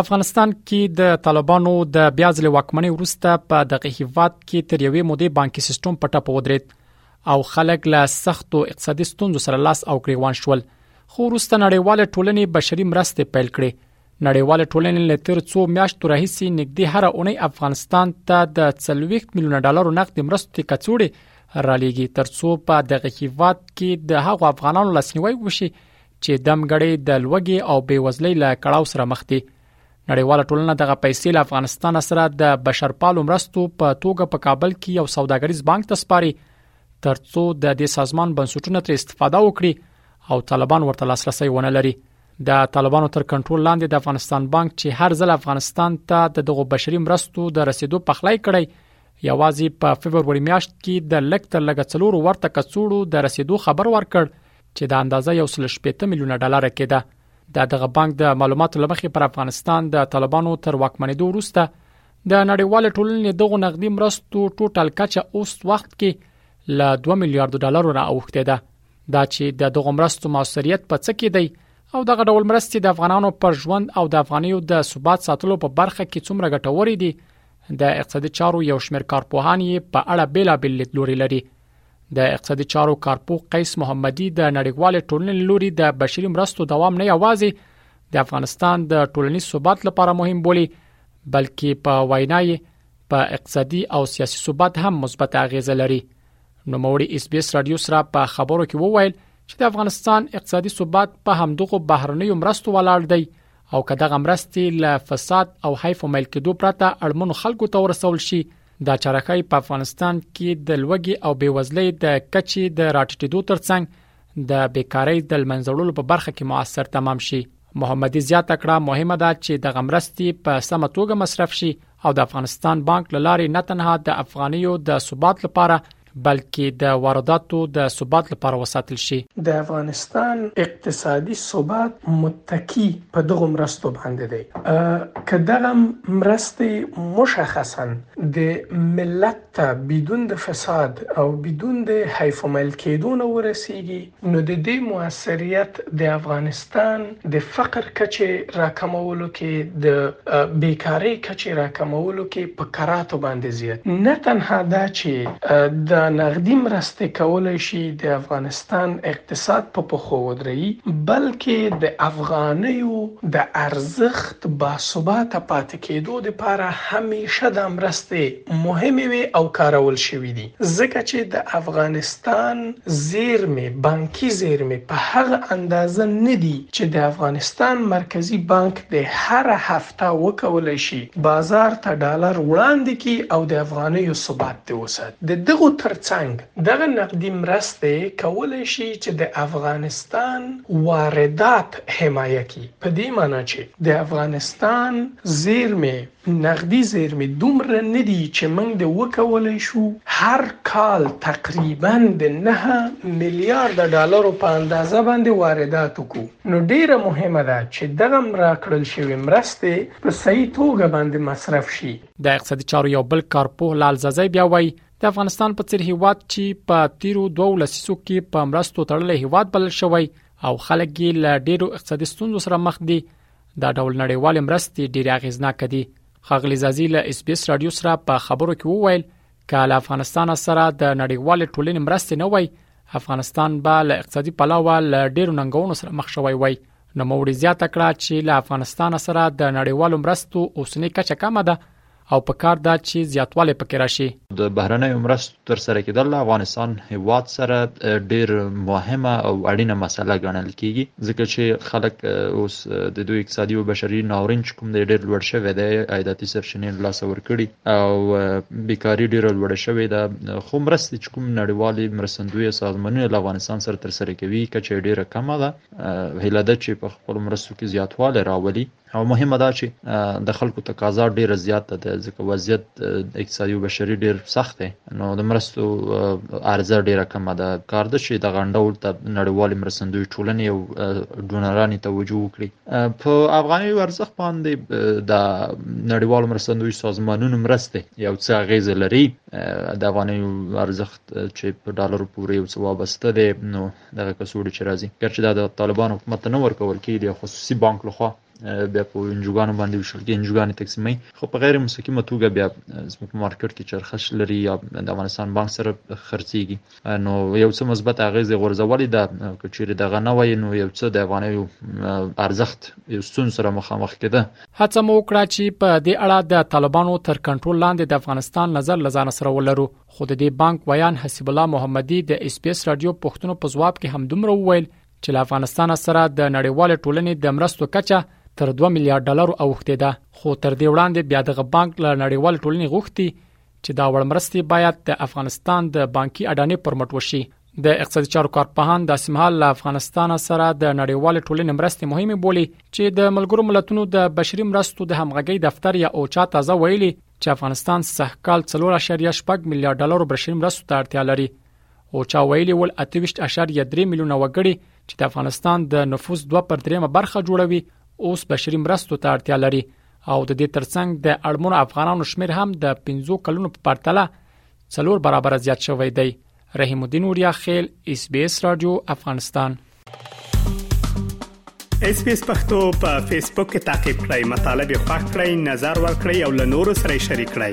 افغانستان کې د طالبانو د بیا ځلې واکمنۍ وروسته په دغه هیواد کې تر یوې مودې بانکي سیستم په ټپه ودرېد او خلک له سختو اقتصادي ستونزو سره لاس او ګریوان شول خو وروسته نړیواله ټولنې بشري مرستې پیل کړې نړیواله ټولنې له تیر څو میاشتو راهیسې نږدې هر اونۍ افغانستان ته د 30 میلیون ډالر نقد مرستې کڅوړې را لېږي ترڅو په دغه هیواد کې د هغو افغانانو لاسنیوي وشي چې دمګړې د لوګي او بیوزلۍ له کړاو سره مخ دي نړیواله ټولنه دغه پیسې له افغانستان سره د بشرپالو مرستو په توګه په کابل کې یو سوداګریز بانک ته سپاري ترڅو د دې سازمان بنسټونه تر استفاده وکړي او طالبان ورته لاسرسي ونه لري د طالبانو تر کنټرول لاندې د افغانستان بانک چې هر ځل افغانستان ته د دغو بشري مرستو د رسیدو پخلای کړي یوازې په فبرवरी میاشت کې د لک تر لګ څلورو ورته کڅوړو د رسیدو خبر ورکړ چې د اندازه یو سل شپېته میلیونه ډالر کېده د دغه بانک د معلوماتو لمخې پر افغانستان د طالبانو تر واکمنېدو وروسته د نړیوال ټولنې دغه نقدي مرستو ټوټل کچه اوس وخت کې ل 2 میلیارډ ډالر را اوښتې ده دا چې د دغه مرستو موثریت په څه کې دی او دغه ډول مرستې د افغانانو پر ژوند او د افغانیو د ثبات ساتلو په برخه کې څومره ګټورې دي د اقتصادي چارو یو شمېر کارپوهان یې په اړه بیلابل لیدلوري لري د اقتصادي چارو کارپو قیس محمدي د نړیوال ټولنې لوري د بشري مرستو دوام نه یوازې د افغانستان د ټولنیز ثبات لپاره مهم بولی بلکې په وینای په اقتصادي او سیاسي ثبات هم مثبت اغیزه لري نو موري اس بي اس رادیو سره په خبرو کې وویل چې د افغانستان اقتصادي ثبات په همدغه بهرنیو مرستو ولاړ دی او کداغه مرستې له فساد او حیف مل کېدو پرته اړمنو خلکو ته ورسول شي دا چارښای په افغانستان کې د لوګي او بیوزلۍ د کچې د راټیټېدو ترڅنګ د بیکارۍ د لمنځړولو په برخه کې موثر تمام شي محمدي زیاته کړه مهمه ده چې د غمرستي په سمه توګه مصرف شي او د افغانستان بانک لاري نه تنها د افغانیو د ثبات لپاره بلکې د وارداتو د ثبات لپاره وساتل شي. د افغانستان اقتصادي ثبات متکي په دغو مرستو باندې دی، که دغه مرستې مشخصاً د ملت ته بدون د فساد او بدون د حیف میل کېدو نه ورسېږي، نو د دې موثریت د افغانستان د فقر کچې راکمولو کې، د بې کارۍ کچې راکمولو کې په کراتو باندې زیات دي. نه تنها دا چې دا نغدي مرستې کولای شي د افغانستان اقتصاد په پښو ودروي، بلکې د افغانیو د ارزښت باثباته پاتې کېدو لپاره همېشه دا مرستې مهمې وې او کارول شوي دي. ځکه چې د افغانستان زیرمې، بانکي زیرمې په هغه اندازه نه دي چې د افغانستان مرکزي بانک دې هره هفته وکولای شي بازار ته ډالر وړاندې کړي او د افغانیو ثبات دې وساتي. د دغو ترڅنګ دغه نقدي مرستې کولای شي چې د افغانستان واردات حمایه کړي، په دې مانا چې د افغانستان زیرمې، نغدي زېرمې دومره نه دي چې موږ دې وکولای شو هر کال تقریباً د نهه میلیارده ډالرو په اندازه باندې واردات وکړو، نو ډېره مهمه ده چې دغه راکړل شوې مرستې په صحیح توګه باندې مصرف شي. د اقتصادي چارو یو بل کارپوه لال ځاځی بیا وايي، د افغانستان په څېر هېواد چې په تېرو دوو لسیزو کې په مرستو تړلی هېواد بلل شوی او خلک یې له ډېرو اقتصادي ستونزو سره مخ دي، دا ډول نړیوال مرستې ډېر اغیزناک دي خغلی زازی له اس بي اس رادیو سره په خبرو کې وویل کله افغانستان سره د نړیوال ټولنې مرستې نه وای افغانستان به له اقتصادي پلاوه له ډېر ننګونو سره مخ شوی وای نو موري زیاته کړه چې له افغانستان سره د نړیوال مرستو اوسنۍ کچه کمه ده او په کار ده چې زیاتوالی پکې راشي. د بهرنیو مرستو ترسره کېدل له افغانستان هېواد سره ډېر مهمه او اړینه مسله ګڼل کېږي، ځکه چې خلک اوس د دوی اقتصادي او بشري ناورین چې کوم دی ډېر لوړ شوی دی، عایداتي سرچینې له لاسه ورکړي او بېکاري ډېره لوړه شوې ده، خو مرستې چې کوم نړیوالې مرستندوی او سازمانونه له افغانستان سره ترسره کوي، کچه یې ډېره کمه ده، هیله ده چې په خپلو مرستو کې زیاتوالی راولي. او مهمه دا چې د خلکو تقاضا ډیره زیاته ده ځکه وضعیت اقتصادي او بشري ډیر سخت دی نو د مرستو ارزه ډیره کمه ده کار ده چې د غنډول ته نړیوال مرستندوی ټولنې او ډونرانی توجه وکړي په افغاني ورزخ باندې د نړیوال مرستندوی سازمانونو مرسته یو څه غیز لري د افغاني ورزخ چې په ډالر پورې یو څه وابسته دی نو دغه کسوړي چې راځي ګرچې دا د طالبانو حکومت ته نه ورکول کېږي د خصوصي بانک لخوا بیا په انجوګانو باندې وشل کې انجوګانې تقسیمي خو په غیر مستقیمه توګه بیا زموږ په مارکیټ کې چرخش لري یا د افغانستان بانک سره خرڅيږي نو یو څه مثبت اغیز غورځولې ده کچېری دغه نه وای نو یو څه د افغانیو ارزښت یو ستون سره مخامخ کېده هڅه مو وکړه چې په دې اړه د طالبانو تر کنټرول لاندې د افغانستان نظر لزان سره ولرو خو د دې بانک ویان حسیب الله محمدي د اس بي اس رادیو پښتنو په ځواب کې هم دومره وویل چې له افغانستان سره د نړیوال ټولنې د مرستو کچه تر 2 میلیارډ ډالر اوښتې ده خو تر دې وړاندې بیا دغه بانک له نړیوال ټولنې غوښتي چې دا وړ مرستې باید د افغانستان د بانکي اډانې پر مټ وشي د اقتصادي چارو کارپوهان د سیمهال له افغانستان سره د نړیوال ټولنې مرستې مهمه بولي چې د ملګرو ملتونو د بشري مرستو د همغږي دفتر یا اوچا تازه ویلي چې افغانستان سږکال 3.8 میلیارډ ډالر برښنې مرستو ته اړتیا لري او چا ویلي ول 28.3 میلیونه وګړي چې د افغانستان د نفوس 2 پر 3 برخه جوړوي اوس بشري مرستو ته اړتیا لري او د دې ترڅنګ د اړمنو افغانانو شمیر هم د 15 کلونو په پرتله څلور برابر زیات شوی دی رحیم الدین اوریا خیل اس بي اس رادیو افغانستان اس پی اس پختو په فیسبوک کې تا کې پلی مطلب یو فاک کړئ نظر ور کړئ او له نورو سره شریک کړئ